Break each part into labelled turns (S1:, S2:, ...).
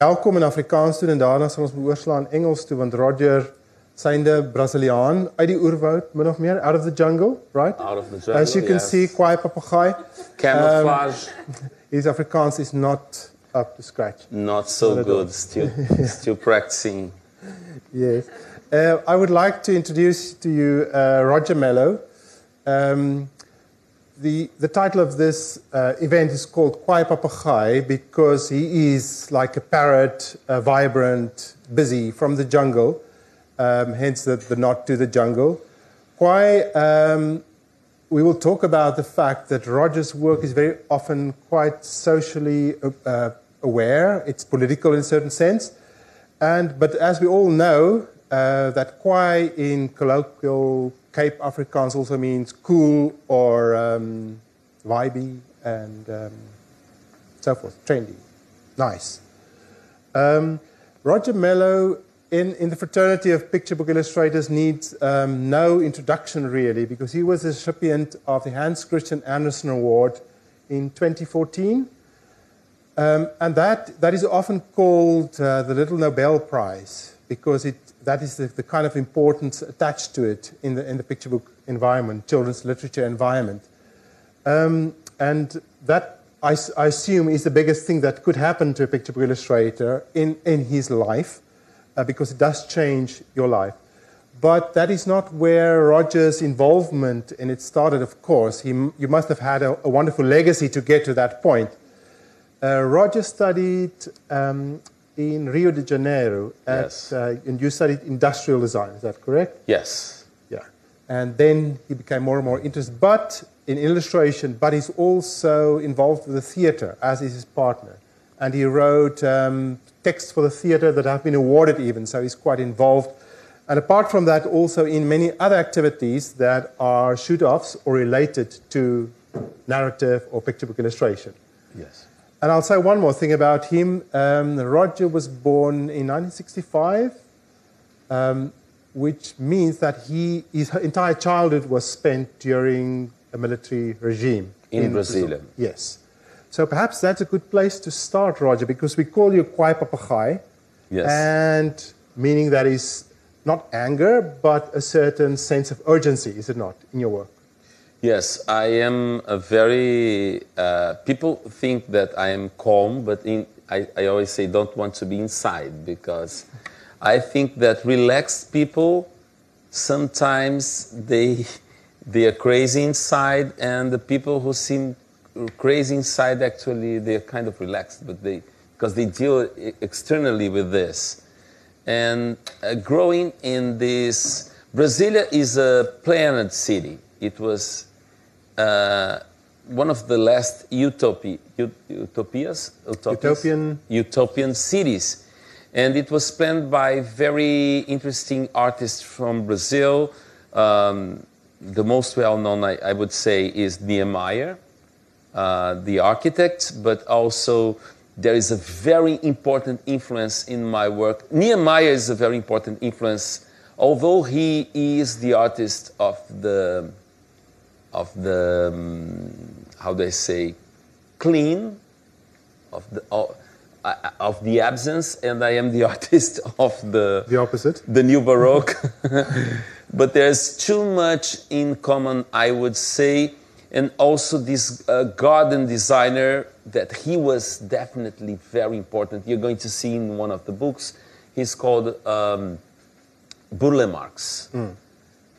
S1: welkom in Afrikaans toe en daarna sal ons oorslaan Engels toe want Roger synde Braziliaan uit die oerwoud min of meer out of the jungle, right?
S2: Out of the jungle,
S1: As you can
S2: yes.
S1: see, Kwai Papagai.
S2: Camouflage,
S1: His Afrikaans is not up to scratch.
S2: not so
S1: not
S2: good. Still, still practicing.
S1: Yes. Uh, I would like to introduce to you uh, Roger Mello. Um, the, the title of this uh, event is called Kwaai Papegaai because he is like a parrot, uh, vibrant, busy from the jungle, um, hence the, the to the jungle. Kwaai, um, we will talk about the fact that Roger's work is very often quite socially uh, aware, it's political in a certain sense. And, but as we all know, uh, that kwaai in colloquial Cape Afrikaans also means cool or um, vibey and um, so forth, trendy, nice. Um, Roger Mello in, in the fraternity of picture book illustrators needs um, no introduction really because he was a recipient of the Hans Christian Andersen Award in 2014. Um, and that, that is often called uh, the Little Nobel Prize because it, that is the, the kind of importance attached to it in the, in the picture book environment, children's literature environment. Um, and that, I assume, is the biggest thing that could happen to a picture book illustrator in, in his life uh, because it does change your life. But that is not where Roger's involvement in it started, of course. He, you must have had a, a wonderful legacy to get to that point. Uh, Roger studied um, in Rio de Janeiro, at,
S2: Yes.
S1: uh, and you studied industrial design, is that correct?
S2: Yes.
S1: Yeah. And then he became more and more interested, but in illustration, but he's also involved with the theater, as is his partner. And he wrote um, texts for the theater that have been awarded even, so he's quite involved. And apart from that, also in many other activities that are shoot offs or related to narrative or picture book illustration.
S2: Yes.
S1: And I'll say one more thing about him. Um, Roger was born in 1965, um, which means that he, his entire childhood was spent during a military regime
S2: In Brazil.
S1: Yes. So perhaps that's a good place to start, Roger, because we call you Kwaai Papegaai,
S2: Yes.
S1: and meaning that is not anger, but a certain sense of urgency, is it not, in your work?
S2: Yes, I am a very. Uh, people think that I am calm, but in, I, I always say don't want to be inside because I think that relaxed people sometimes they they are crazy inside, and the people who seem crazy inside actually they're kind of relaxed, but they because they deal externally with this. And uh, growing in this, Brasilia is a planned city. It was uh, one of the last utopi, ut- utopias, utopias?
S1: Utopian-
S2: utopian cities. And it was planned by very interesting artists from Brazil. Um, the most well known, I, I would say, is Niemeyer, uh, the architect, but also there is a very important influence in my work. Niemeyer is a very important influence, although he is the artist of the of the um, how do I say clean of the of, uh, of the absence, and I am the artist of the
S1: The opposite?
S2: the new Baroque. but there's too much in common, I would say, and also this uh, garden designer that he was definitely very important. You're going to see in one of the books. He's called um, Burle Marx.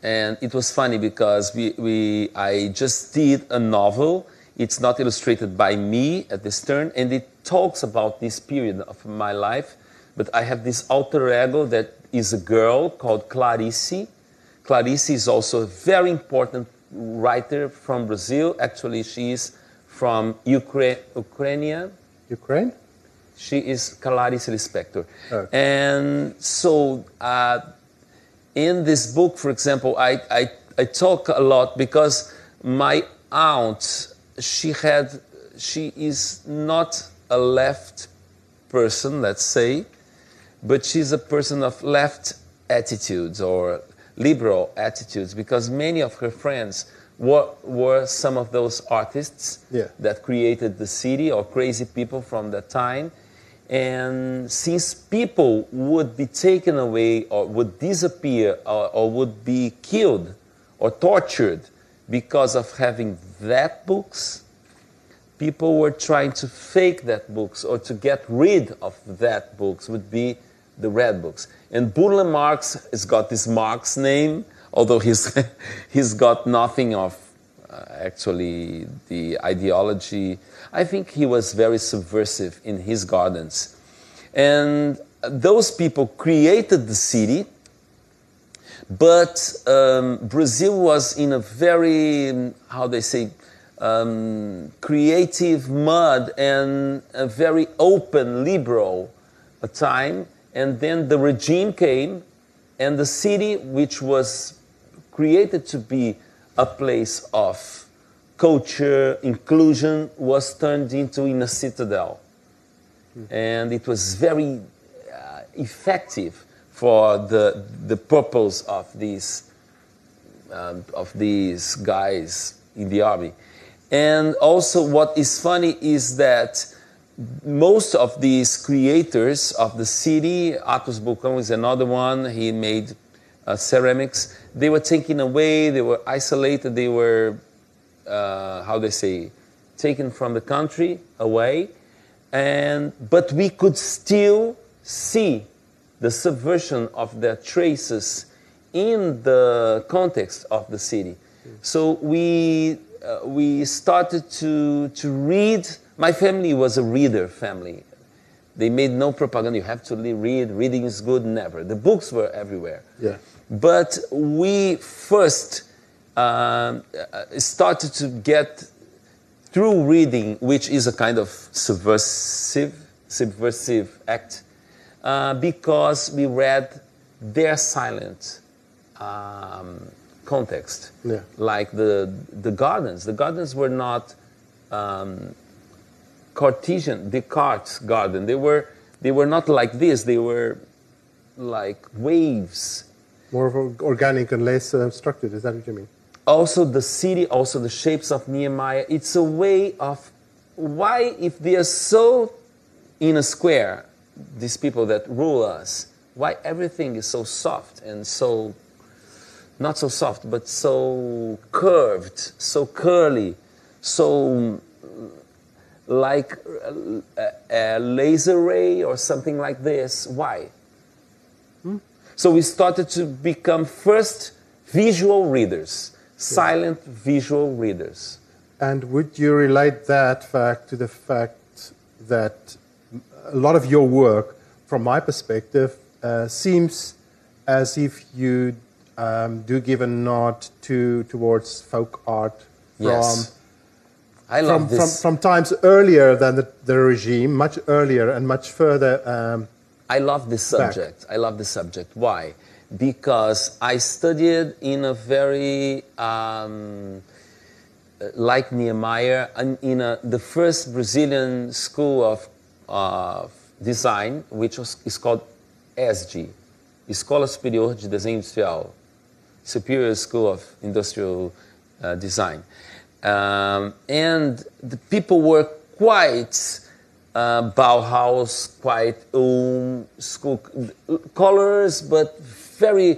S2: And it was funny because we, we, I just did a novel. It's not illustrated by me at this turn, and it talks about this period of my life. But I have this alter ego that is a girl called Clarice. Clarice is also a very important writer from Brazil. Actually, she is from Ukra- Ukraine.
S1: Ukraine?
S2: She is Clarice Lispector.
S1: Okay.
S2: And so, uh, in this book, for example, I, I, I talk a lot because my aunt, she had, she is not a left person, let's say, but she's a person of left attitudes or liberal attitudes because many of her friends were, were some of those artists
S1: Yeah.
S2: that created the city or crazy people from that time. And since people would be taken away or would disappear or, or would be killed or tortured because of having that books, people were trying to fake that books or to get rid of that books would be the red books. And Burle Marx has got this Marx name, although he's, he's got nothing of uh, actually the ideology. I think he was very subversive in his gardens. And those people created the city, but um, Brazil was in a very, how they say, um, creative mud and a very open, liberal time. And then the regime came, and the city, which was created to be a place of culture, inclusion, was turned into in a citadel. And it was very uh, effective for the, the purpose of these, um, of these guys in the army. And also, what is funny is that most of these creators of the city, Athos Bulcão is another one, he made uh, ceramics, they were taken away, they were isolated, they were, uh, how they say, taken from the country away. And, but we could still see the subversion of their traces in the context of the city. So we, uh, we started to, to read. My family was a reader family. They made no propaganda. You have to read. Reading is good. Never. The books were everywhere.
S1: Yeah.
S2: But we first um, started to get through reading, which is a kind of subversive, subversive act, uh, because we read their silent um, context,
S1: Yeah.
S2: like the the gardens. The gardens were not um, Cartesian, Descartes' garden. They were they were not like this. They were like waves.
S1: More of organic and less uh, structured. Is that what you mean?
S2: Also the city, also the shapes of Niemeyer. It's a way of why, if they are so in a square, these people that rule us, why everything is so soft and so, not so soft, but so curved, so curly, so like a, a laser ray or something like this. Why? Hmm? So we started to become first visual readers, silent visual readers.
S1: And would you relate that fact to the fact that a lot of your work, from my perspective, uh, seems as if you um, do give a nod to towards folk art from
S2: Yes. I love
S1: from, from,
S2: this.
S1: from times earlier than the, the regime, much earlier and much further. Um,
S2: I love this
S1: back.
S2: subject. I love this subject. Why? Because I studied in a very, um, like and in a, the first Brazilian school of, design, which was, is called ESDI, Escola Superior de Desenho Industrial, Superior School of Industrial uh, Design. Um, and the people were quite uh, Bauhaus, quite school colors, but very,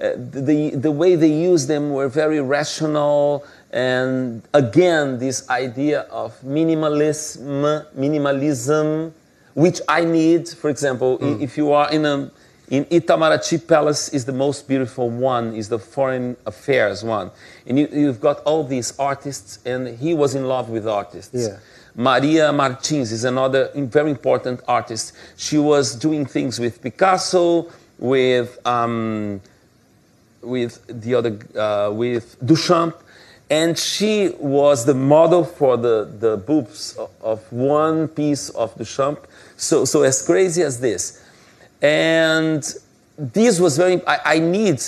S2: uh, the, the way they used them were very rational. And again, this idea of minimalism, minimalism, which I need, for example, i- if you are in a in Itamaraty Palace is the most beautiful one, is the foreign affairs one. And you, you've got all these artists, and he was in love with artists.
S1: Yeah.
S2: Maria Martins is another very important artist. She was doing things with Picasso, with um, with the other uh, with Duchamp, and she was the model for the the boobs of, one piece of Duchamp. So so as crazy as this, and this was very. I, I need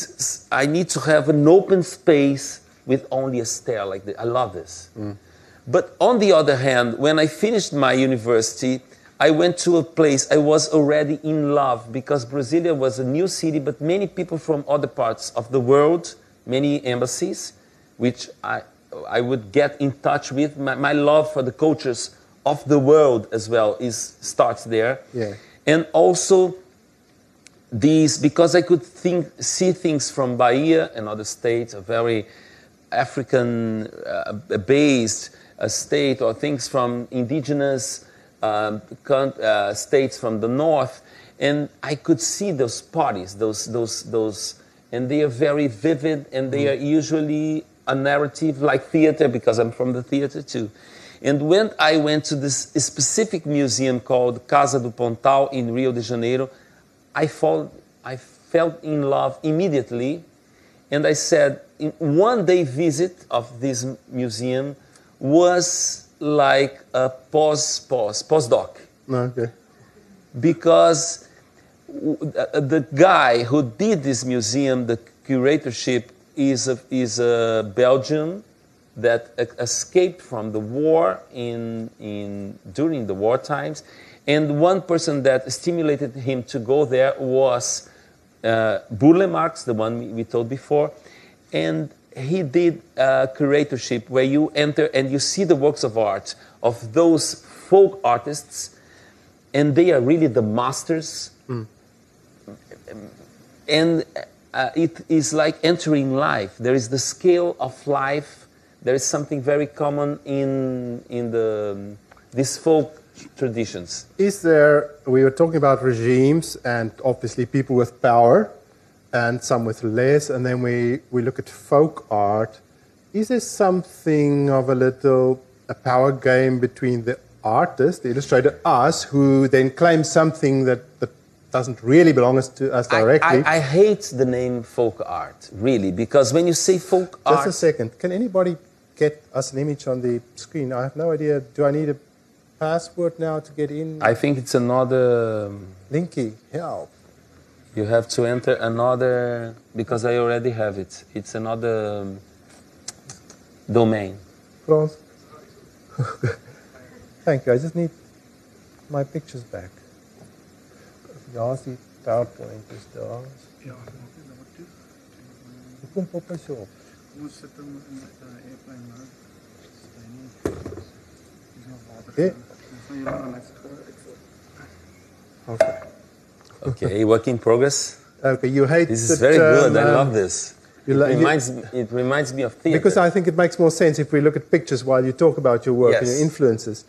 S2: I need to have an open space with only a stair like this. I love this. But on the other hand, when I finished my university, I went to a place I was already in love because Brasilia was a new city, but many people from other parts of the world, many embassies, which I, I would get in touch with. My, my love for the cultures of the world as well is starts there.
S1: Yeah.
S2: And also these because I could think see things from Bahia and other states, a very African uh, based uh, state, or things from indigenous Um, uh, states from the north, and I could see those parties, those those those, and they are very vivid, and they mm. are usually a narrative like theater because I'm from the theater too. And when I went to this specific museum called Casa do Pontal in Rio de Janeiro, I, fall, I felt in love immediately. And I said, in one day visit of this museum was like a pause, pause, postdoc.
S1: Okay.
S2: Because the guy who did this museum, the curatorship, is a, is a Belgian that escaped from the war in, in, during the war times. And one person that stimulated him to go there was uh, Burle Marx, the one we told before. And he did a curatorship where you enter and you see the works of art of those folk artists, and they are really the masters and uh, it is like entering life. There is the scale of life. There is something very common in in the these folk traditions.
S1: Is there, we were talking about regimes and obviously people with power and some with less, and then we, we look at folk art. Is there something of a little a power game between the artist, the illustrator, us, who then claims something that, that doesn't really belong us to us directly?
S2: I, I hate the name folk art, really, because when you say folk
S1: Just
S2: art, Just
S1: a second. Can anybody get us an image on the screen? I have no idea. Do I need a password now to get in?
S2: I think it's another. um,
S1: Linky, help.
S2: You have to enter another because I already have it. It's another um, domain.
S1: Frans. Thank you. I just need my pictures back. Ja, is die PowerPoint is daar.
S3: Ja, maak dit nou toe.
S1: Hoekom pop hy so op?
S3: Kom ons sit hom in met 'n airplane mode. Hy nie. Dis nog water.
S1: Okay.
S3: Dis van julle aan net
S1: Okay.
S2: Okay, work in progress.
S1: Okay, you hate
S2: This is very
S1: term,
S2: good. I
S1: um,
S2: love this.
S1: you
S2: It
S1: li- you-
S2: reminds, it reminds me of theater.
S1: Because I think it makes more sense if we look at pictures while you talk about your work and your influences.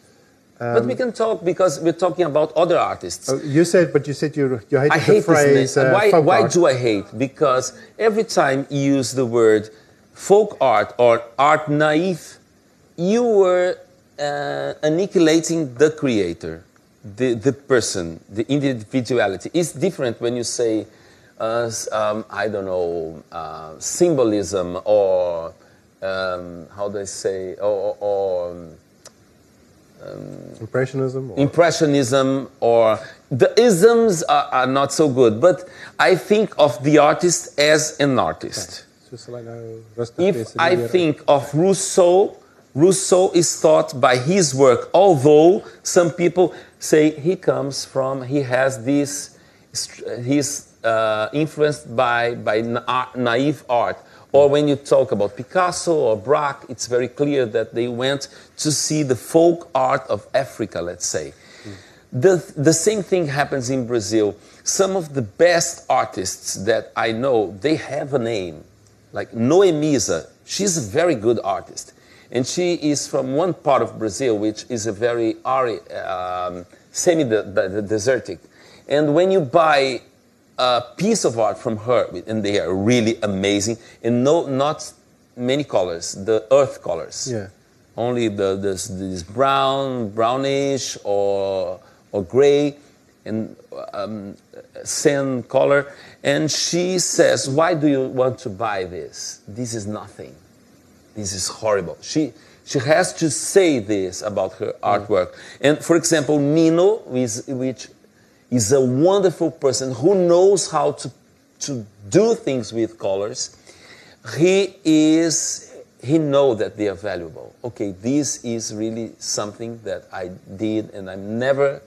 S2: but we can talk because we're talking about other artists.
S1: Oh, you said, but you said you, you hated
S2: I
S1: the
S2: hate
S1: phrase
S2: this
S1: uh,
S2: why why
S1: art.
S2: do I hate? Because every time you use the word folk art or art naive, you were uh, annihilating the creator, the, the person, the individuality. is different when you say, uh, um, I don't know, uh, symbolism or um, how do I say, or, or, or um,
S1: Impressionism? Or?
S2: impressionism or the isms are, are not so good but i think of the artist as an artist
S1: So sal hy nou rustig wees
S2: if i think of rousseau rousseau is taught by his work although some people say he comes from he has this he's uh, influenced by by na- naive art or when you talk about Picasso or Braque, it's very clear that they went to see the folk art of Africa, let's say. The, the same thing happens in Brazil. Some of the best artists that I know, they have a name. Like Noemisa, she's a very good artist. And she is from one part of Brazil, which is a very ari- um, semi-desertic. And when you buy a piece of art from her, and they are really amazing, and no, not many colors, the earth colors
S1: Yeah.
S2: only the this, this brown, brownish or or gray and um, sand color. And she says, "Why do you want to buy this? This is nothing. This is horrible." She she has to say this about her mm. artwork. And for example, Nino, is, which is a wonderful person who knows how to to do things with colors. He is he know that they are valuable. Okay this is really something that i did and i'm never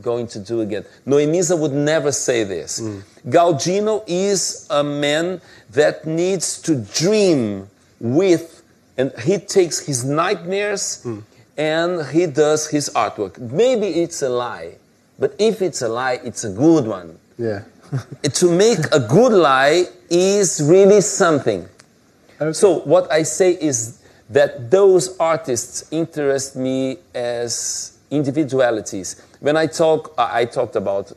S2: going to do again. Noemisa would never say this. Mm. Galdino is a man that needs to dream with and he takes his nightmares and he does his artwork. Maybe it's a lie, but if it's a lie, it's a good one.
S1: Yeah.
S2: to make a good lie is really something.
S1: Okay.
S2: So what I say is that those artists interest me as individualities. When I talk, I talked about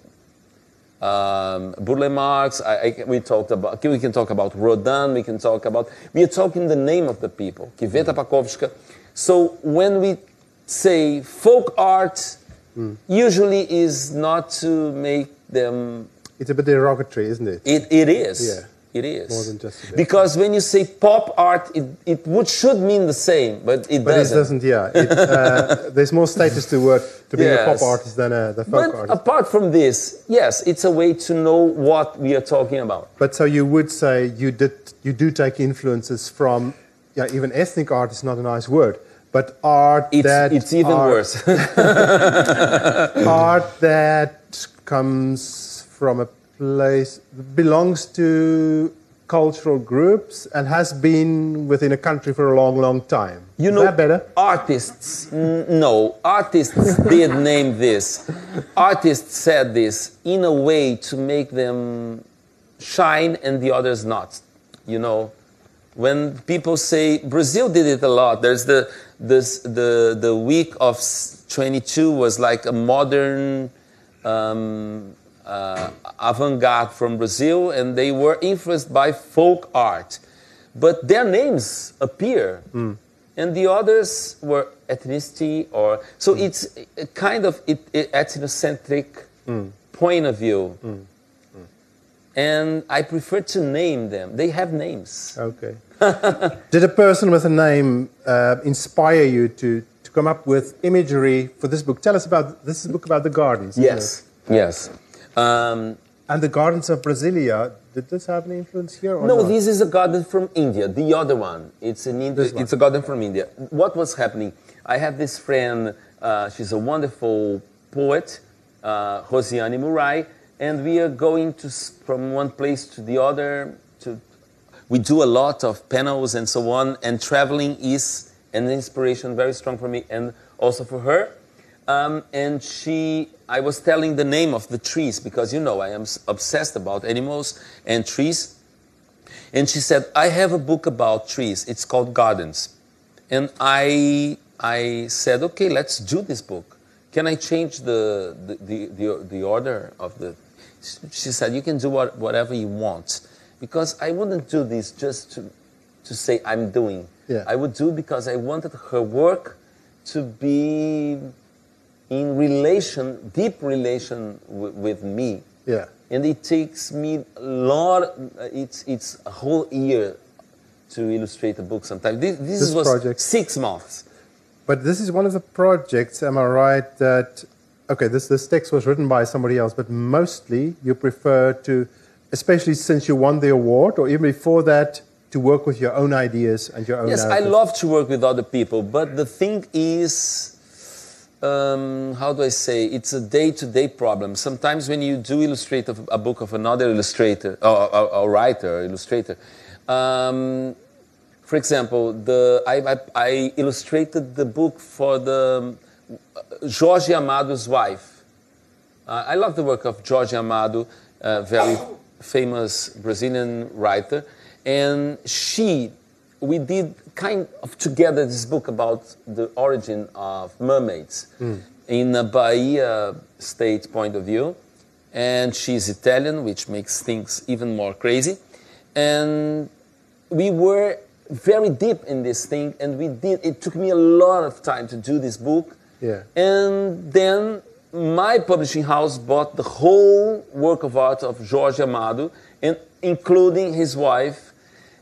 S2: um, Burle Marx. I, I, we talked about. We can talk about Rodin. We can talk about. We are talking the name of the people. Kveta Pacovska. So when we say folk art, usually is not to make them
S1: It's a bit derogatory, isn't it?
S2: it, it is.
S1: Yeah.
S2: It is.
S1: More than just a
S2: because when you say pop art, it, it would should mean the same, but it
S1: But
S2: doesn't.
S1: But it doesn't, yeah. It, uh, there's more status to work to be a pop artist than a, the folk
S2: But
S1: artist.
S2: apart from this, yes, it's a way to know what we are talking about.
S1: But so you would say you did you do take influences from yeah even ethnic art is not a nice word but art
S2: It's,
S1: that
S2: it's even
S1: art,
S2: worse.
S1: art that comes from a place belongs to cultural groups and has been within a country for a long long time.
S2: You know,
S1: that better?
S2: artists, n- no, artists did name this. Artists said this in a way to make them shine and the others not. You know, when people say Brazil did it a lot, there's the this the the week of 22 was like a modern um, uh, avant-garde from Brazil, and they were influenced by folk art, but their names appear, hmm. and the others were ethnicity or so hmm. it's a kind of it, it, ethnocentric hmm. point of view. And I prefer to name them. They have names.
S1: Okay. Did a person with a name uh, inspire you to, to come up with imagery for this book? Tell us about this is book about the gardens.
S2: Yes. Yes. Um.
S1: And the gardens of Brasilia. Did this have any influence here?
S2: No,
S1: not?
S2: this is a garden from India. The other one, it's an Indi-
S1: one.
S2: it's a garden from India. What was happening? I have this friend. Uh, she's a wonderful poet, uh, Roseana Murray, and we are going to from one place to the other. To we do a lot of panels and so on, and traveling is an inspiration very strong for me and also for her. Um, and she, I was telling the name of the trees because you know I am obsessed about animals and trees. And she said, I have a book about trees. It's called Gardens. And I, I said, okay, let's do this book. Can I change the, the, the, the, the order of the. She said, you can do what, whatever you want. Because I wouldn't do this just to, to say I'm doing.
S1: Yeah.
S2: I would do because I wanted her work to be in relation, deep relation w- with me
S1: Yeah.
S2: and it takes me a lot. It's it's a whole year to illustrate a book. Sometimes this, this,
S1: This
S2: was
S1: project.
S2: six months.
S1: But this is one of the projects, am I right, that, okay, this, this text was written by somebody else, but mostly you prefer to, especially since you won the award, or even before that, to work with your own ideas and your own
S2: Yes, I love to work with other people, but the thing is, um, how do I say? It's a day-to-day problem. Sometimes when you do illustrate a, book of another illustrator or, or, or writer, or illustrator. Um, for example, the, I, I, I illustrated the book for the um, Jorge Amado's wife. Uh, I love the work of Jorge Amado, a very famous Brazilian writer. And she, we did kind of together this book about the origin of mermaids hmm. in a Bahia state point of view. And she's Italian, which makes things even more crazy. And we were very deep in this thing, and we did. It took me a lot of time to do this book.
S1: Yeah.
S2: And then my publishing house bought the whole work of art of Jorge Amado, and including his wife.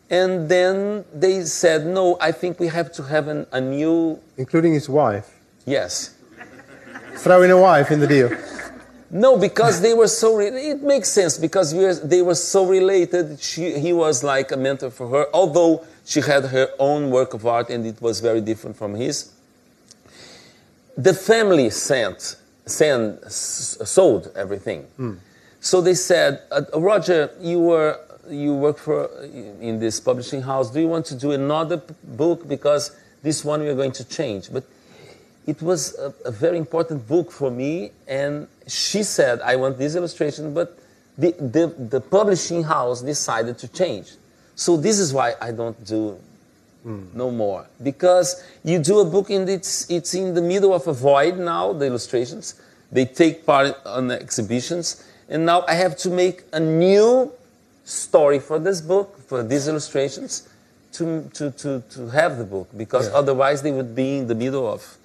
S2: And then they said, no, I think we have to have an, a new.
S1: Including his wife.
S2: Yes.
S1: Throw in a wife in the deal.
S2: No, because they were so. Re- it makes sense because we are, they were so related. She, he was like a mentor for her, although she had her own work of art and it was very different from his. The family sent, sent sold everything. So they said, uh, Roger, you were you work for in this publishing house. Do you want to do another book because this one we are going to change? But it was a, a very important book for me. And she said, I want this illustration, but the, the, the publishing house decided to change. So this is why I don't do no more. Because you do a book and it's, it's in the middle of a void now, the illustrations. They take part on the exhibitions. And now I have to make a new story for this book, for these illustrations, to, to, to, to have the book. Because
S1: Yeah.
S2: otherwise they would be in the middle of,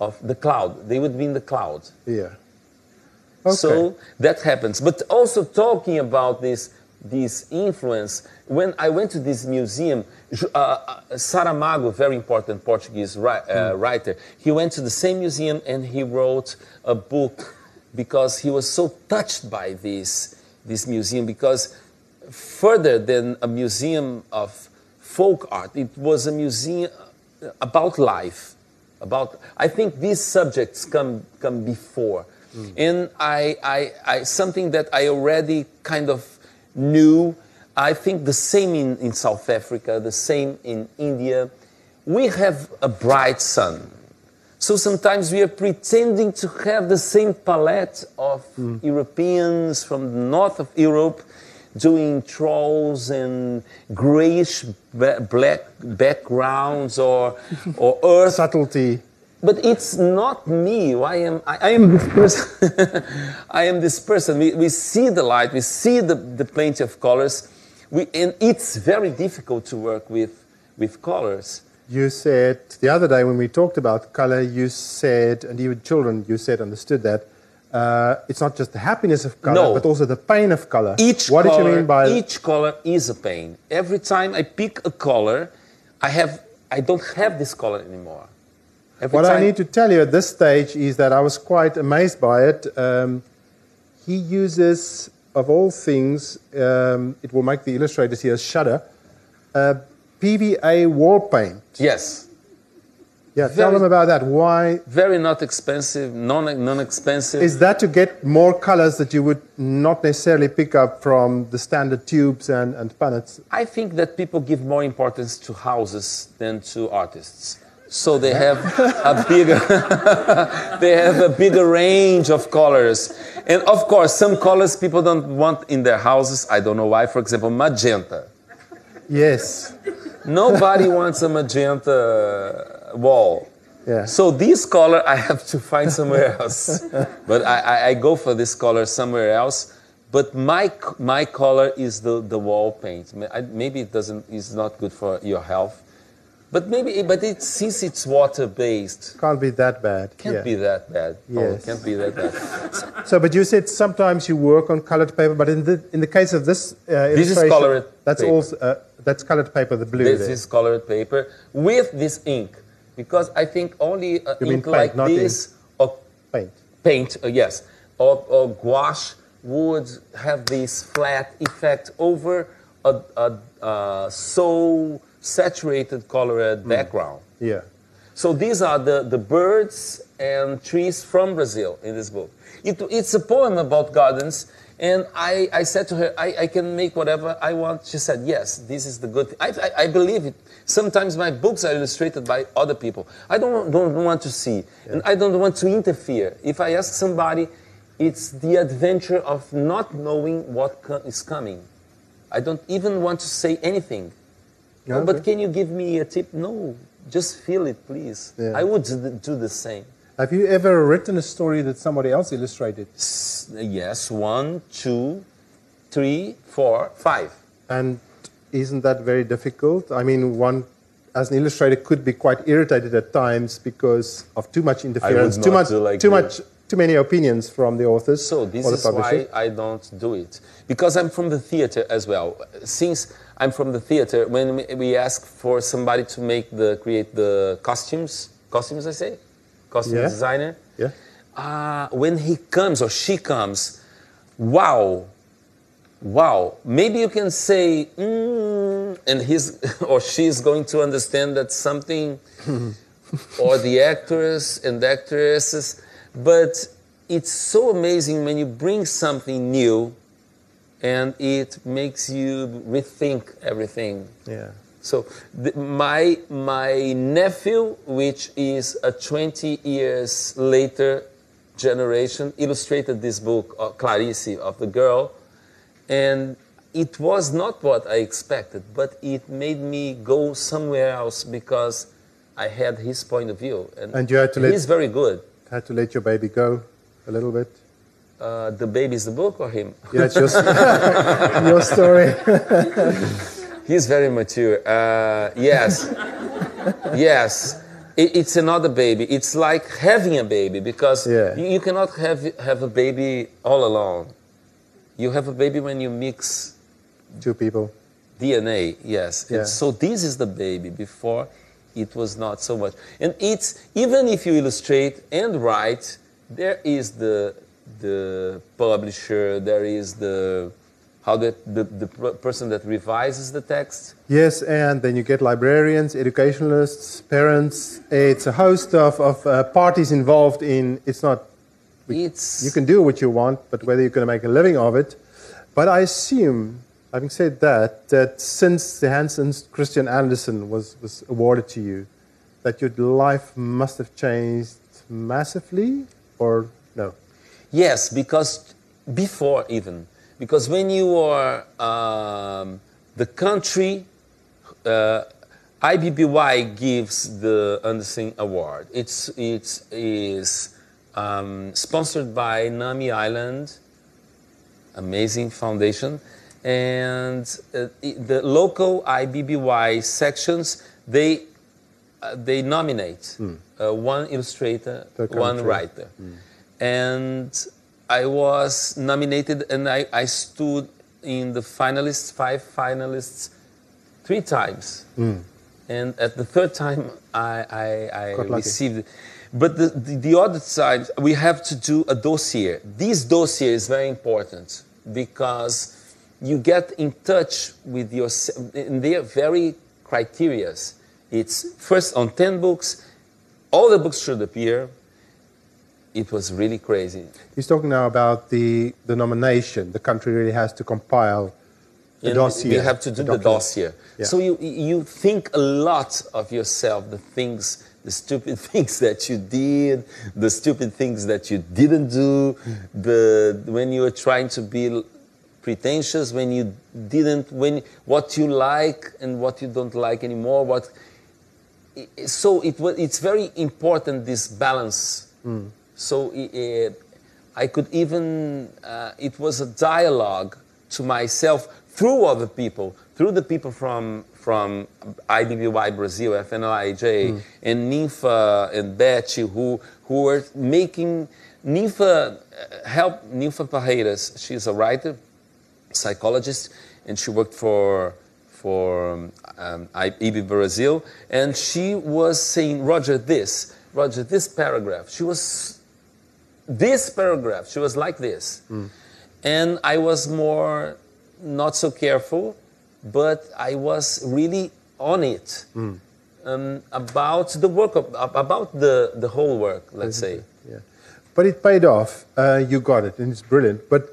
S2: of the cloud. They would be in the cloud.
S1: Yeah. Okay.
S2: So that happens. But also talking about this, this influence, when I went to this museum, uh, uh, Saramago, very important Portuguese ri- uh, writer, he went to the same museum and he wrote a book because he was so touched by this, this museum because further than a museum of folk art, it was a museum about life. About I think these subjects come come before, hmm. and I, I, I something that I already kind of knew. I think the same in, in South Africa, the same in India. We have a bright sun. So sometimes we are pretending to have the same palette of hmm. Europeans from the north of Europe doing trolls and grayish black backgrounds or, or earth.
S1: subtlety.
S2: But it's not me. I am, I, I am this person. I am this person. We, we see the light, we see the, the plenty of colors, we, and it's very difficult to work with, with colors.
S1: You said the other day when we talked about color, you said, and even children, you said, understood that uh, it's not just the happiness of color,
S2: No.
S1: but also the pain of color.
S2: Each
S1: what
S2: color,
S1: did you mean by
S2: each color is a pain. Every time I pick a color, I have I don't have this color anymore. Every
S1: What I need to tell you at this stage is that I was quite amazed by it. Um, he uses, of all things, um, it will make the illustrators here shudder, uh, PVA wall paint.
S2: yes,
S1: Yeah, tell them about that. Why
S2: very not expensive, non non expensive.
S1: is that to get more colors that you would not necessarily pick up from the standard tubes and, and punnets?
S2: I think that people give more importance to houses than to artists. So they have a bigger they have a bigger range of colors. And of course, some colors people don't want in their houses. I don't know why. For example, magenta.
S1: Yes.
S2: Nobody wants a magenta wall.
S1: Yeah.
S2: So this color I have to find somewhere else. but I, I, I go for this color somewhere else. But my, my color is the, the wall paint. Maybe it doesn't is not good for your health. But maybe but it, since it's water based,
S1: Can't be that bad.
S2: can't
S1: yeah.
S2: be that bad. Oh,
S1: Yes.
S2: can't be that bad.
S1: So, but you said sometimes you work on colored paper, but in the in the case of this uh,
S2: This is colored
S1: That's
S2: paper.
S1: also uh, that's colored paper, the blue.
S2: this
S1: there.
S2: is colored paper with this ink. Because I think only uh, ink
S1: paint,
S2: like this or
S1: paint.
S2: paint, uh, yes, or, or gouache would have this flat effect over a, a, a so saturated colored background.
S1: Yeah.
S2: So these are the, the birds and trees from Brazil in this book. It, it's a poem about gardens, and I, I said to her, I, I can make whatever I want. She said, Yes, this is the good thing. I, I, I believe it. Sometimes my books are illustrated by other people. I don't, don't want to see, and I don't want to interfere. If I ask somebody, it's the adventure of not knowing what co- is coming. I don't even want to say anything. Oh, but can you give me a tip? No, just feel it, please.
S1: Yeah.
S2: I would do the same.
S1: Have you ever written a story that somebody else illustrated?
S2: S- Yes, one, two, three, four, five.
S1: And isn't that very difficult? I mean, one as an illustrator could be quite irritated at times because of too much interference, too much,
S2: like
S1: too much, too many opinions from the authors
S2: So this is why. I don't do it because I'm from the theater as well. Since I'm from the theater, when we- we ask for somebody to make the create the costumes, costumes I say, costume
S1: Yeah.
S2: designer.
S1: Yeah.
S2: uh, when he comes or she comes, wow, wow. Maybe you can say, mm, and he's or she's going to understand that something, or the actors and actresses, but it's so amazing when you bring something new and it makes you rethink everything.
S1: Yeah.
S2: So the, my my nephew, which is a 20 years later generation, illustrated this book, uh, Clarice, of the girl, and it was not what I expected, but it made me go somewhere else because I had his point of view, and,
S1: And you had to let-
S2: he's very good.
S1: Had to let your baby go a little bit.
S2: Uh, the baby's the book or him?
S1: Yeah, it's your, your story.
S2: He's very mature. Uh, yes, yes. It, it's another baby. It's like having a baby because
S1: Yeah.
S2: you, you cannot have have a baby all alone. You have a baby when you mix
S1: Two people.
S2: DNA. Yes.
S1: Yeah.
S2: And so this is the baby. Before, it was not so much. And it's even if you illustrate and write, there is the the publisher. There is the how the the, the person that revises the text.
S1: Yes, and then you get librarians, educationalists, parents. It's a host of, of uh, parties involved in. It's not.
S2: It's
S1: You can do what you want, but whether you're going to make a living of it. But I assume, having said that, that since the Hansen Christian Andersen was, was awarded to you, that your life must have changed massively, or no?
S2: Yes, because before even, because when you are um, the country, uh, IBBY gives the Andersen Award. It's it is um, sponsored by Nami Island, amazing foundation, and uh, the local IBBY sections they uh, they nominate uh, one illustrator, one writer, and I was nominated, and I, I stood in the finalists, five finalists, three times, hmm. and at the third time I I, I received. But the, the, the other side, we have to do a dossier. This dossier is very important because you get in touch with your, and they are very criterias. It's first on 10 books, all the books should appear. It was really crazy.
S1: He's talking now about the, the nomination. The country really has to compile the
S2: And
S1: dossier.
S2: You have to do the,
S1: document.
S2: dossier.
S1: Yeah.
S2: So you you think a lot of yourself, the things, the stupid things that you did, the stupid things that you didn't do, the when you were trying to be pretentious, when you didn't, when what you like and what you don't like anymore. What so it was. It's very important this balance. Mm. So i- i- I could even. Uh, it was a dialogue to myself through other people, through the people from from IBBY Brazil, FNLIJ, and Ninfa and Betty, who who were making Ninfa uh, help Ninfa Parreiras. She's a writer, psychologist, and she worked for for um, um, IB Brazil, and she was saying, Roger, this, Roger, this paragraph. She was this paragraph. She was like this, and I was more not so careful, but I was really on it um, about the work of, about the the whole work. Let's say.
S1: Yeah. But it paid off. Uh, you got it, and it's brilliant. But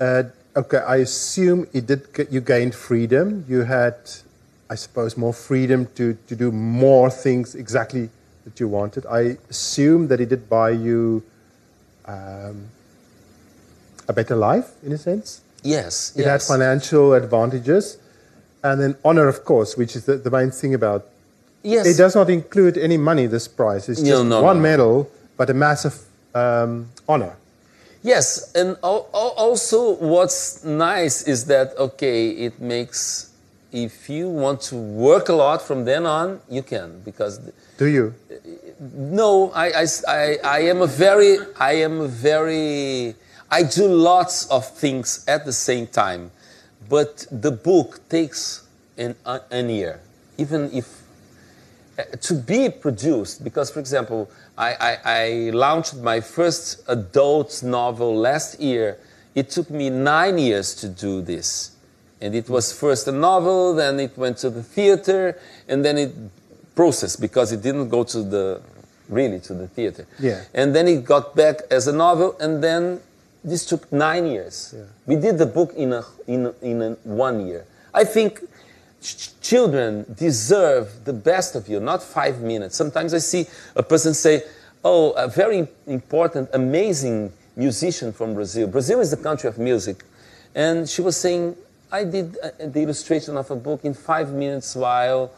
S1: uh, okay, I assume it did. Get, you gained freedom. You had, I suppose, more freedom to, to do more things exactly that you wanted. I assume that it did buy you um, a better life, in a sense.
S2: Yes.
S1: It had financial advantages, and then honor, of course, which is the, the main thing about
S2: Yes.
S1: it does not include any money, this prize. It's just
S2: no,
S1: one
S2: no.
S1: medal, but a massive um, honor.
S2: Yes, and al- al- also what's nice is that okay, it makes if you want to work a lot from then on, you can because
S1: Do you?
S2: No, I, I, I, I am a very I am a very I do lots of things at the same time, but the book takes an an year, even if uh, to be produced because for example I, I, I launched my first adult novel last year. It took me nine years to do this. And it was first a novel then it went to the theater and then it processed because it didn't go to the really to the theater
S1: Yeah.
S2: and then it got back as a novel and then this took nine years
S1: Yeah.
S2: we did the book in a in a, in a one year i think ch- children deserve the best of you, not five minutes. Sometimes I see a person say, Oh, a very important, amazing musician from Brazil. Brazil is the country of music. And she was saying, I did uh, the illustration of a book in five minutes while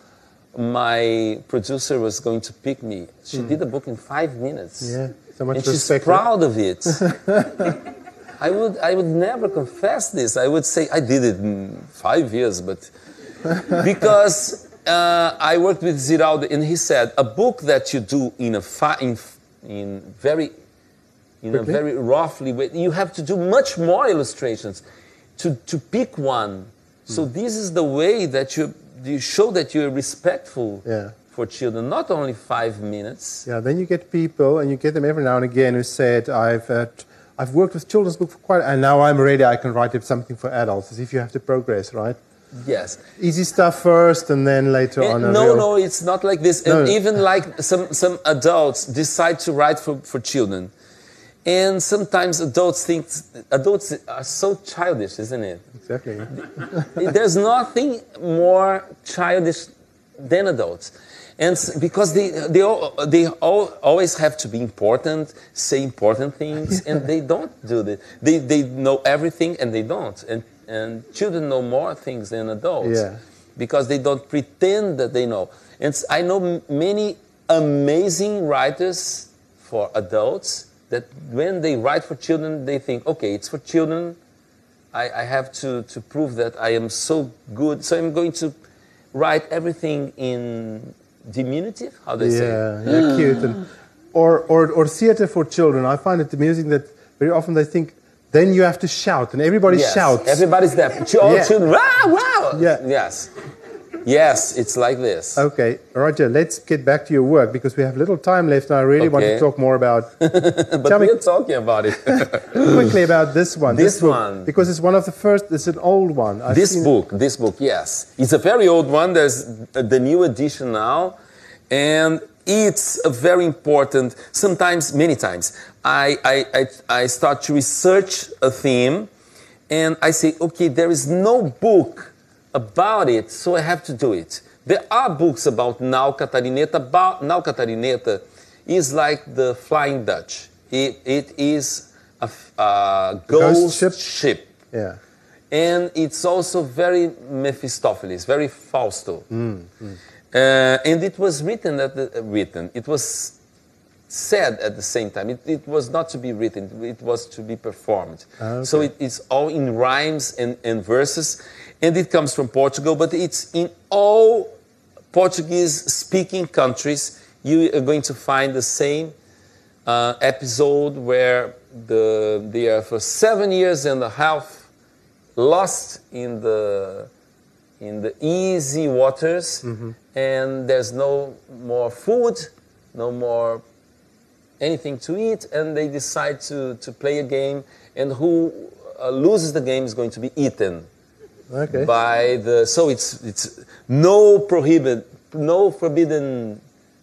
S2: my producer was going to pick me. She did the book in five minutes.
S1: Yeah, so much
S2: and she's
S1: respect, eh?
S2: proud of it. I would, I would never confess this. I would say I did it in five years, but because uh, I worked with Ziraldo, and he said a book that you do in a fi- in, in very in
S1: Quickly?
S2: a very roughly way, you have to do much more illustrations to to pick one. So
S1: Hmm.
S2: this is the way that you you show that you're respectful
S1: Yeah.
S2: for children, not only five minutes.
S1: Yeah, then you get people, and you get them every now and again, who said, "I've uh, I've worked with children's book for quite, and now I'm ready. I can write something for adults." As if you have to progress, right?
S2: Yes.
S1: Easy stuff first, and then later
S2: Eh,
S1: on.
S2: no,
S1: real-
S2: no, it's not like this.
S1: No.
S2: And even like some, some adults decide to write for, for children. And sometimes adults think, adults are so childish, isn't it?
S1: Exactly.
S2: There's nothing more childish than adults. And because they, they, all, they all, always have to be important, say important things, and they don't do that. They, they know everything and they don't. And, and children know more things than adults
S1: Yeah.
S2: because they don't pretend that they know. And I know many amazing writers for adults that when they write for children, they think, okay, it's for children. I, I have to, to prove that I am so good. So I'm going to write everything in diminutive, how they say.
S1: Yeah, yeah, cute. And, or, or, or theater for children. I find it amusing that very often they think, then you have to shout, and everybody
S2: Yes,
S1: shouts.
S2: Everybody's there. Ch- All
S1: Yeah.
S2: children, wow, wow.
S1: Yeah.
S2: Yes. Yes, it's like this.
S1: Okay, Roger, let's get back to your work because we have little time left, and I really want to talk more about
S2: but
S1: tell
S2: we're talking about it.
S1: quickly about this one.
S2: This
S1: book,
S2: one.
S1: because it's one of the first. It's an old one. I've
S2: this book, this book, yes. It's a very old one. There's the new edition now. And it's a very important, sometimes, many times, I, I, I, I start to research a theme and I say, okay, there is no book about it, so I have to do it. There are books about Nau Catarineta. Nau Catarineta is like the Flying Dutch. It, It is a
S1: ghost
S2: ghost,
S1: ship?
S2: ship
S1: Yeah.
S2: and it's also very Mephistopheles, very Fausto.
S1: Mm,
S2: Uh, and it was written at the uh, written. It was said at the same time. It, it was not to be written; it was to be performed.
S1: Ah,
S2: So it, it's all in rhymes and, and verses, and it comes from Portugal. But it's in all Portuguese-speaking countries. You are going to find the same uh, episode where the, they are for seven years and a half lost in the in the easy waters and there's no more food no more anything to eat and they decide to, to play a game and who uh, loses the game is going to be eaten
S1: Okay.
S2: by the so it's it's no prohibit no forbidden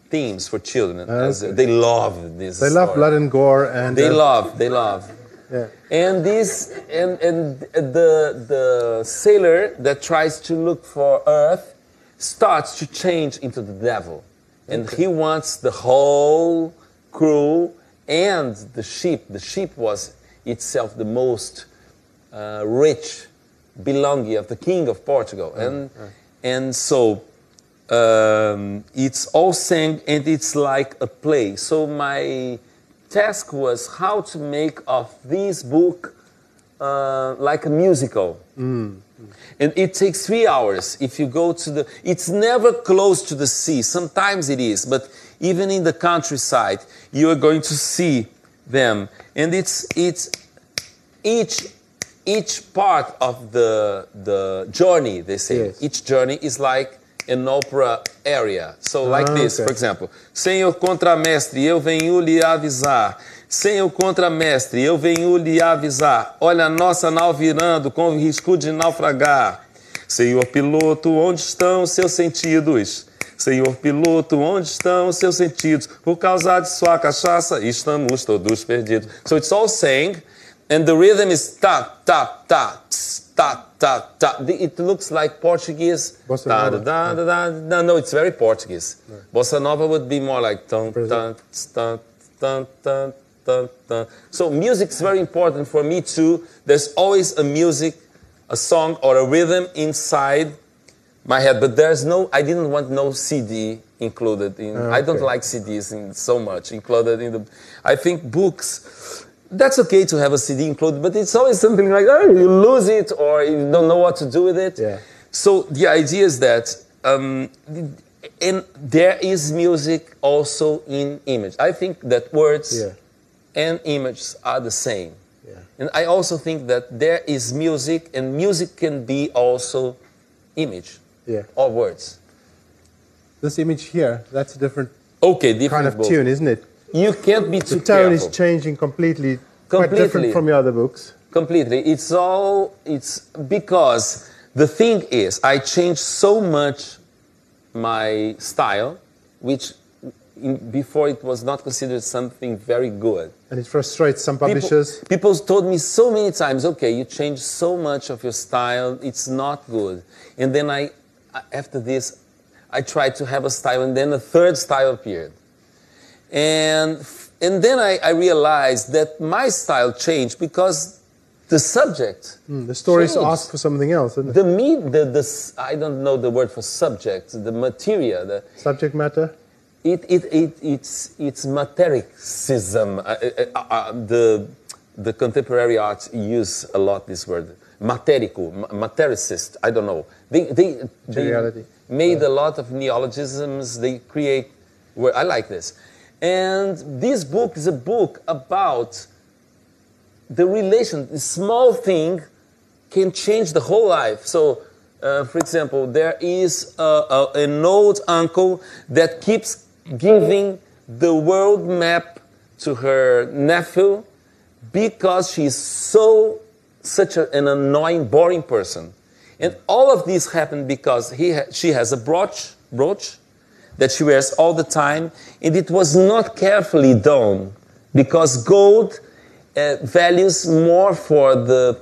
S2: themes for children as
S1: Okay.
S2: they love this
S1: they love
S2: story.
S1: blood and gore, and
S2: they
S1: uh,
S2: love they love
S1: Yeah.
S2: and this and, and the the sailor that tries to look for earth starts to change into the devil and he wants the whole crew and the sheep the sheep was itself the most uh, rich belonging of the king of portugal and and so um, it's all sang and it's like a play so my task was how to make of this book uh, like a musical. And it takes three hours if you go to the. It's never close to the sea. Sometimes it is, but even in the countryside, you are going to see them. And it's it's each each part of the the journey. They say
S1: Yes.
S2: each journey is like an opera area. So like
S1: Ah,
S2: this,
S1: okay.
S2: for example, Senhor contramestre, eu venho lhe avisar. Senhor contramestre, eu venho lhe avisar. Olha a nossa nau virando com risco de naufragar. Senhor piloto, onde estão seus sentidos? Senhor piloto, onde estão seus sentidos? Por causa de sua cachaça, estamos todos perdidos. So it's all saying, and the rhythm is ta, ta, ta, tss, ta ta ta. It looks like Portuguese.
S1: Bossa
S2: Da,
S1: nova.
S2: da, da, da, da. No, no, it's very Portuguese. Bossa nova would be more like dun, dun, dun, dun, dun, dun, dun. So music's very important for me too. There's always a music, a song or a rhythm inside my head, but there's no. I didn't want no CD included in. Ah, I don't like CDs in so much included in the. I think books. That's okay to have a CD included, but it's always something like oh, you lose it or you don't know what to do with it.
S1: Yeah.
S2: So the idea is that, um, and there is music also in image. I think that words
S1: Yeah.
S2: and images are the same.
S1: Yeah.
S2: And I also think that there is music, and music can be also image
S1: Yeah.
S2: or words.
S1: This image here, that's a different
S2: Okay, different
S1: kind of
S2: book.
S1: tune, isn't it?
S2: You can't be too
S1: The tone
S2: careful.
S1: is changing completely, quite different from your other books.
S2: completely. It's all. It's because the thing is, I changed so much my style, which in, before it was not considered something very good.
S1: And it frustrates some
S2: People-
S1: publishers.
S2: People, told me so many times, okay, you changed so much of your style, it's not good. And then I, after this, I tried to have a style, and then a third style appeared. And, and then I, I realized that my style changed because the subject.
S1: Hmm, The stories
S2: changed.
S1: ask for something else, isn't it?
S2: The me, the, the, I don't know the word for subject, the material, the,
S1: Subject matter.
S2: it, it, it, it's, it's matericism. Uh, uh, uh, uh, the, the contemporary arts use a lot this word. Materico, matericist, I don't know. They, they, they
S1: Materiality.
S2: made a lot of neologisms. They create, where I like this. And this book is a book about the relation, the small thing can change the whole life. So, uh, for example, there is a, a, an old uncle that keeps giving the world map to her nephew because she's so such a, an annoying, boring person. And all of this happened because he ha- she has a brooch, brooch that she wears all the time, and it was not carefully done because gold uh, values more for the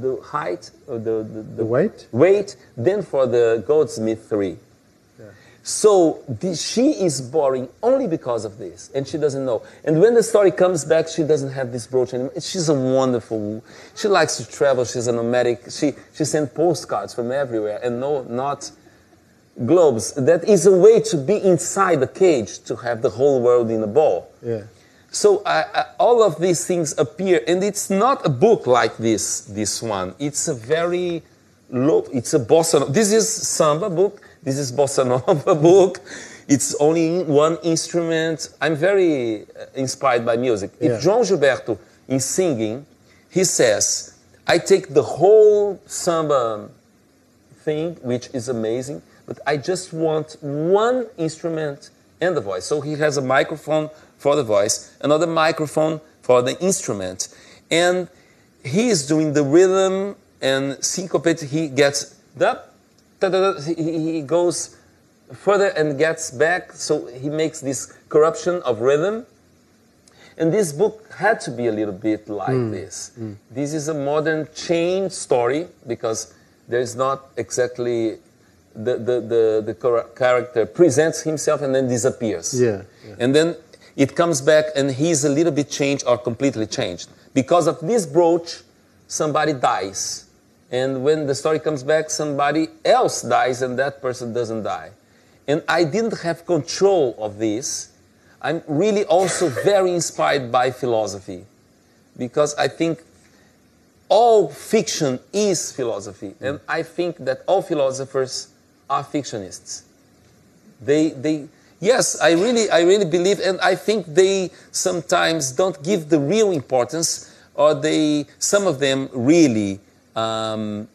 S2: the height or the, the,
S1: The weight?
S2: weight than for the goldsmith three. So the, she is boring only because of this, and she doesn't know. And when the story comes back, she doesn't have this brooch anymore. She's a wonderful. She likes to travel. She's a nomadic. She she sends postcards from everywhere, and no, not globes. That is a way to be inside the cage to have the whole world in a ball.
S1: Yeah.
S2: So I, I, all of these things appear, and it's not a book like this. This one, it's a very low. It's a bossa. nova. This is samba book. This is bossa nova book. It's only one instrument. I'm very uh, inspired by music.
S1: Yeah.
S2: If João Gilberto in singing, he says, "I take the whole samba thing, which is amazing, but I just want one instrument and the voice. So he has a microphone for the voice, another microphone for the instrument, and he is doing the rhythm and syncopate. He gets that, he, he goes further and gets back. So he makes this corruption of rhythm. And this book had to be a little bit like mm. this. Mm. This is a modern chain story because there's not exactly the, the, the, the character presents himself and then disappears.
S1: Yeah, yeah.
S2: And then it comes back and he's a little bit changed or completely changed. Because of this brooch, somebody dies. And when the story comes back, somebody else dies and that person doesn't die. And I didn't have control of this. I'm really also very inspired by philosophy because I think all fiction is philosophy. And I think that all philosophers are fictionists. They, they, yes, I really, I really believe, and I think they sometimes don't give the real importance, or they, some of them really, um,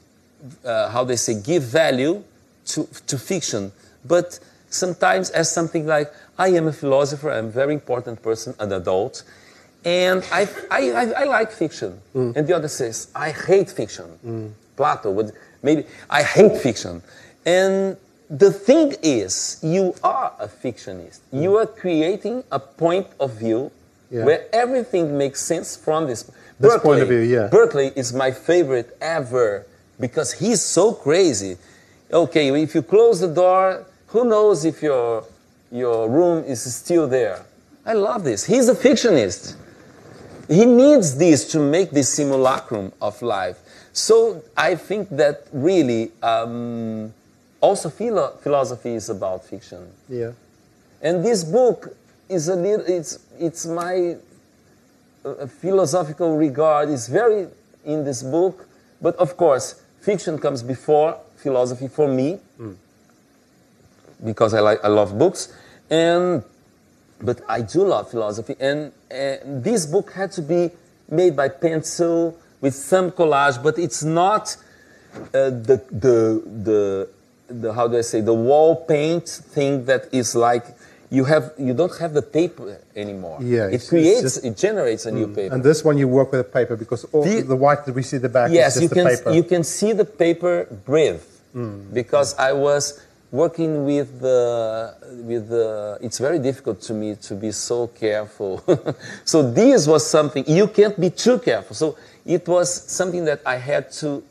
S2: uh, how they say, give value to, to fiction. But sometimes as something like, I am a philosopher, I'm a very important person, an adult, and I, I, I, I like fiction. And the other says, I hate fiction. Plato would maybe, I hate fiction. And the thing is, you are a fictionist. You are creating a point of view
S1: Yeah.
S2: where everything makes sense from this.
S1: This point of view, yeah.
S2: Berkeley is my favorite ever because he's so crazy. Okay, if you close the door, who knows if your, your room is still there? I love this. He's a fictionist. He needs this to make this simulacrum of life. So I think that really um, also philo- philosophy is about fiction.
S1: Yeah.
S2: And this book is a little, it's, it's my uh, philosophical regard is very in this book, but of course, fiction comes before philosophy for me because I, like, I love books. And, but I do love philosophy. And, and this book had to be made by pencil with some collage, but it's not uh, the, the, the, the, how do I say, the wall paint thing that is like, you have you don't have the paper anymore.
S1: Yeah,
S2: it creates,
S1: just-
S2: it generates a new mm. paper.
S1: And this one you work with a paper because all
S2: The-
S1: the, white that we see the back
S2: yes,
S1: is
S2: you
S1: just the
S2: can
S1: paper.
S2: you can see the paper breathe mm. because I was working with the with the. It's very difficult to me to be so careful. so this was something you can't be too careful. So it was something that I had to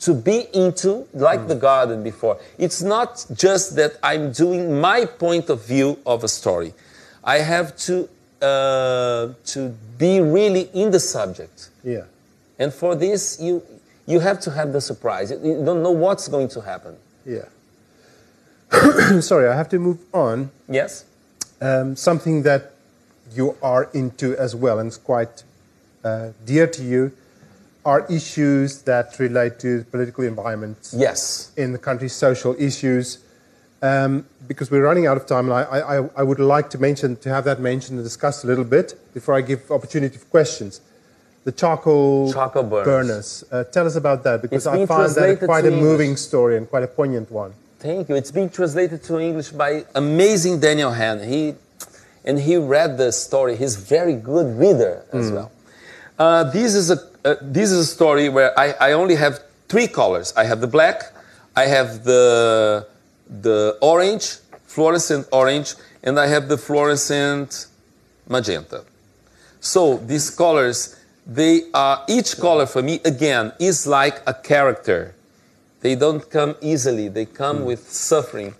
S2: to be into, like the garden before. It's not just that I'm doing my point of view of a story. I have to uh, to be really in the subject.
S1: yeah.
S2: And for this, you, you have to have the surprise. You- You don't know what's going to happen.
S1: Yeah. Sorry, I have to move on.
S2: Yes?
S1: Um, something that you are into as well and is quite uh, dear to you are issues that relate to political environments
S2: Yes.
S1: in the country, social issues. Um, because we're running out of time, and I, I, I would like to mention to have that mentioned and discussed a little bit before I give opportunity for questions. The charcoal,
S2: Charcoal burners.
S1: Uh, tell us about that because I
S2: been
S1: find that quite a moving
S2: English.
S1: story and quite a poignant one.
S2: Thank you. It's being translated to English by amazing Daniel Hahn. He, and he read the story. He's a very good reader as well. Uh, this, is a, uh, this is a story where I, I only have three colors. I have the black, I have the, the orange, fluorescent orange, and I have the fluorescent magenta. So these colors, they are each color for me again is like a character. They don't come easily. They come with suffering.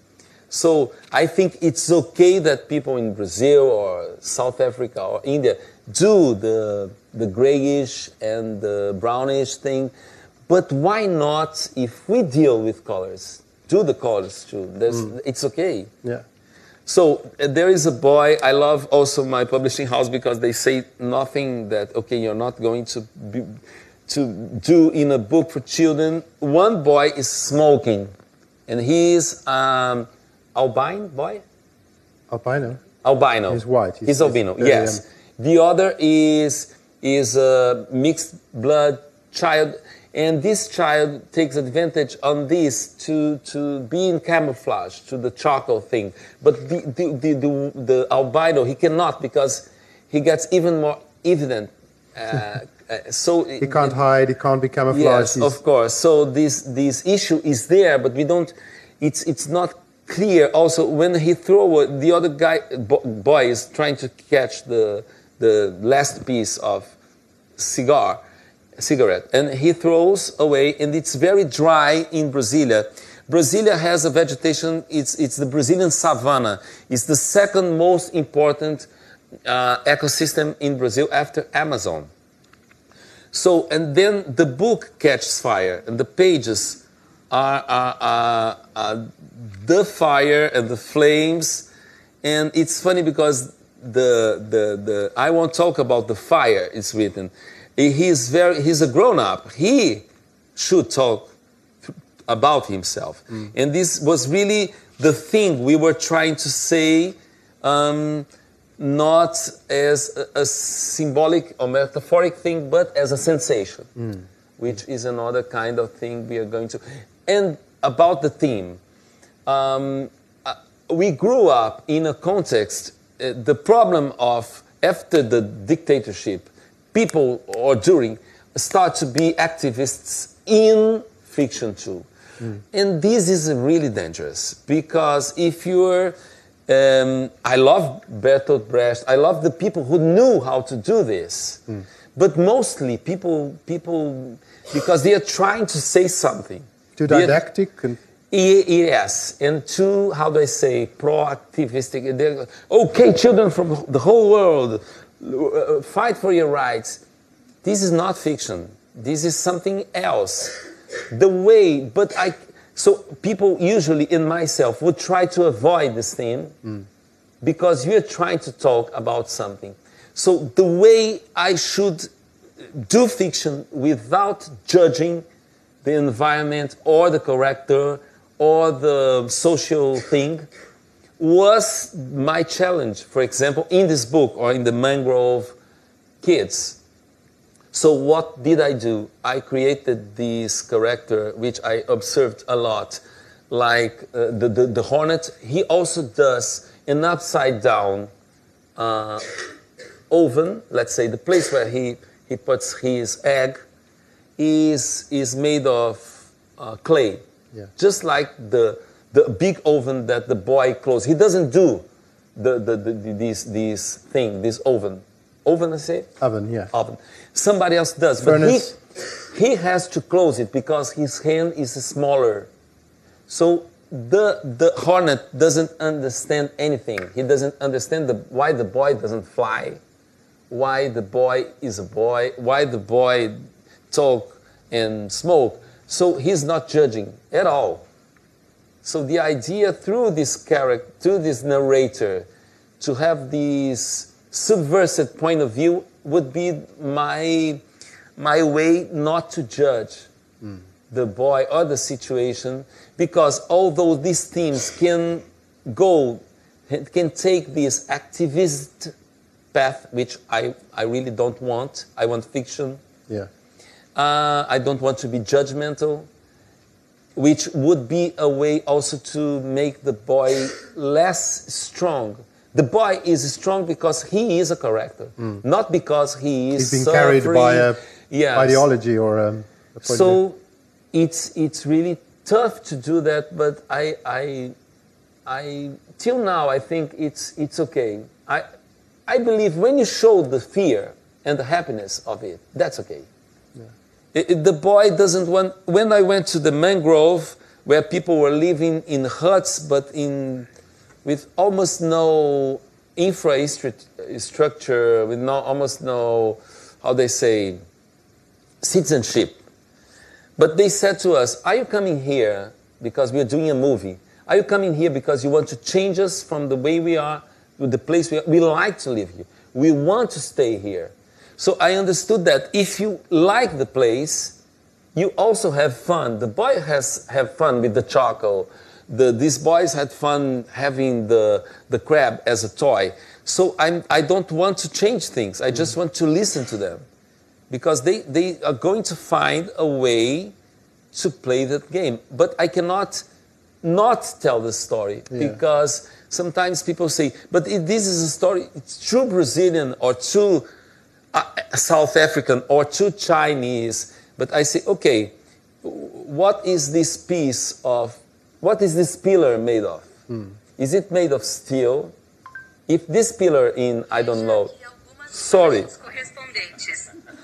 S2: So I think it's okay that people in Brazil or South Africa or India do the the grayish and the brownish thing, but why not if we deal with colors? Do the colors too. There's, It's okay.
S1: Yeah.
S2: So uh, there is a boy. I love also my publishing house because they say nothing that okay, you're not going to be, to do in a book for children. One boy is smoking, and he's um, albino boy,
S1: Albino.
S2: albino.
S1: He's white.
S2: He's,
S1: He's-
S2: albino.
S1: he's
S2: yes. The other is is a mixed blood child, and this child takes advantage on this to to be in camouflage to the charcoal thing. But the the the, the, the albino he cannot because he gets even more evident. Uh, uh, so
S1: He can't hide. He can't be camouflaged.
S2: Yes,
S1: He's-
S2: of course. So this this issue is there, but we don't. It's it's not clear. Also, when he throw the other guy boy is trying to catch the the last piece of cigar, cigarette, and he throws away, and it's very dry in Brasilia. Brasilia has a vegetation. It's it's the Brazilian savanna. It's the second most important uh, ecosystem in Brazil after Amazon. So, and then the book catches fire, and the pages are, are, are, are the fire and the flames. And it's funny because the, the, the, I won't talk about the fire, it's written. He's, very, he's a grown up. He should talk about himself. And this was really the thing we were trying to say, um, not as a, a symbolic or metaphoric thing, but as a sensation, which is another kind of thing we are going to. And about the theme, um, uh, we grew up in a context, uh, the problem of after the dictatorship, people or during start to be activists in fiction too. And this is really dangerous because if you're, um, I love Bertolt Brecht, I love the people who knew how to do this, but mostly people, people because they are trying to say something.
S1: Too
S2: They are-
S1: didactic and
S2: Yes, and too, how do I say, proactivistic. They're, okay, children from the whole world, uh, fight for your rights. This is not fiction. This is something else. The way, but I, so people usually in myself would try to avoid this theme because you're trying to talk about something. So the way I should do fiction without judging the environment or the character or the social thing was my challenge. For example, in this book or in the Mangrove Kids. So what did I do? I created this character which I observed a lot, like uh, the, the the hornet. He also does an upside down uh, oven. Let's say the place where he he puts his egg is is made of uh, clay,
S1: Yeah.
S2: just like the the big oven that the boy closed. He doesn't do the the, the, the this this thing this oven oven I say
S1: oven, yeah.
S2: oven. Somebody else does,
S1: Furnace.
S2: but he he has to close it because his hand is smaller. So the the hornet doesn't understand anything. He doesn't understand the, why the boy doesn't fly, why the boy is a boy, why the boy talk and smoke. So he's not judging at all. So the idea through this character, through this narrator, to have this subversive point of view would be my my way not to judge hmm. the boy or the situation, because although these themes can go, can take this activist path, which I, I really don't want. I want fiction.
S1: Yeah.
S2: Uh, I don't want to be judgmental, which would be a way also to make the boy less strong. The boy is strong because he is a character, not because he is
S1: He's been carried by a
S2: Yes.
S1: ideology or um, a view.
S2: So it's it's really tough to do that, but I I I till now I think it's it's okay. I I believe when you show the fear and the happiness of it, that's okay. The boy doesn't want. When I went to the mangrove, where people were living in huts, but in with almost no infrastructure, with no almost no how they say citizenship. But they said to us, Are you coming here because we're doing a movie? Are you coming here because you want to change us from the way we are to the place we are? We like to live here. We want to stay here. So I understood that if you like the place, you also have fun. The boy has have fun with the charcoal. The, these boys had fun having the, the crab as a toy. So I'm, I don't want to change things. I just want to listen to them because they, they are going to find a way to play that game. But I cannot not tell the story
S1: Yeah.
S2: because sometimes people say, but this is a story, it's true Brazilian or true uh, Uh, South African or true Chinese. But I say, okay, what is this piece of, what is this pillar made of? Hmm. Is it made of steel? If this pillar in, I don't know, Sorry.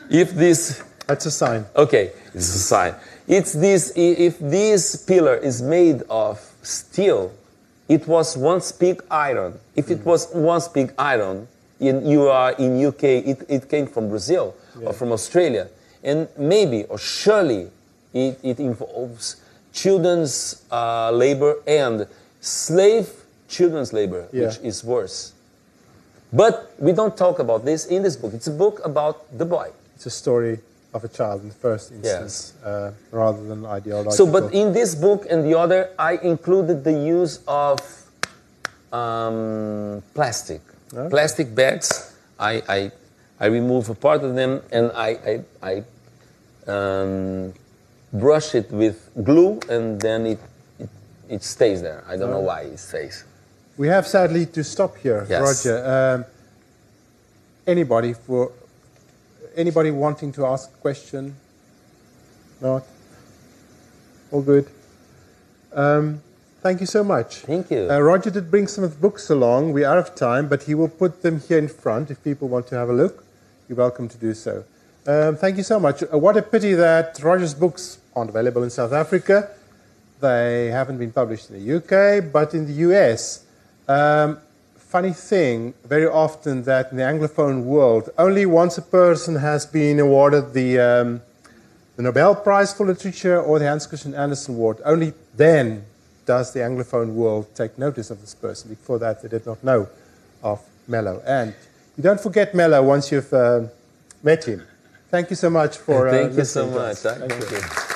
S2: If this
S1: That's a sign.
S2: Okay, it's a sign. It's this. If this pillar is made of steel, it was once pig iron. If it hmm. was once pig iron, in, you are in UK. It, it came from Brazil or from Australia, and maybe or surely it, it involves children's uh, labor and slave children's labor,
S1: Yeah.
S2: which is worse. But we don't talk about this in this book. It's a book about the boy.
S1: It's a story of a child in the first instance, uh, rather than ideological.
S2: So, but in this book and the other, I included the use of um, plastic.
S1: Okay.
S2: Plastic bags. I, I, I remove a part of them and I, I, I um, brush it with glue and then it, it, it stays there. I don't know why it stays.
S1: We have sadly to stop here,
S2: Yes.
S1: Roger. Um, anybody for anybody wanting to ask a question? Not. All good. Um, thank you so much.
S2: Thank you.
S1: Uh, Roger did bring some of the books along. We're out of time, but he will put them here in front if people want to have a look. You're welcome to do so. Um, thank you so much. Uh, what a pity that Roger's books aren't available in South Africa. They haven't been published in the UK, but in the US. Um, funny thing, very often that in the Anglophone world, only once a person has been awarded the, um, the Nobel Prize for Literature or the Hans Christian Andersen Award, only then does the Anglophone world take notice of this person. Before that, they did not know of Mello. And you don't forget Mello once you've uh, met him. Thank you so much for. Uh,
S2: Thank you so
S1: listening to us.
S2: much.
S1: Thank
S2: Thank
S1: you.
S2: you.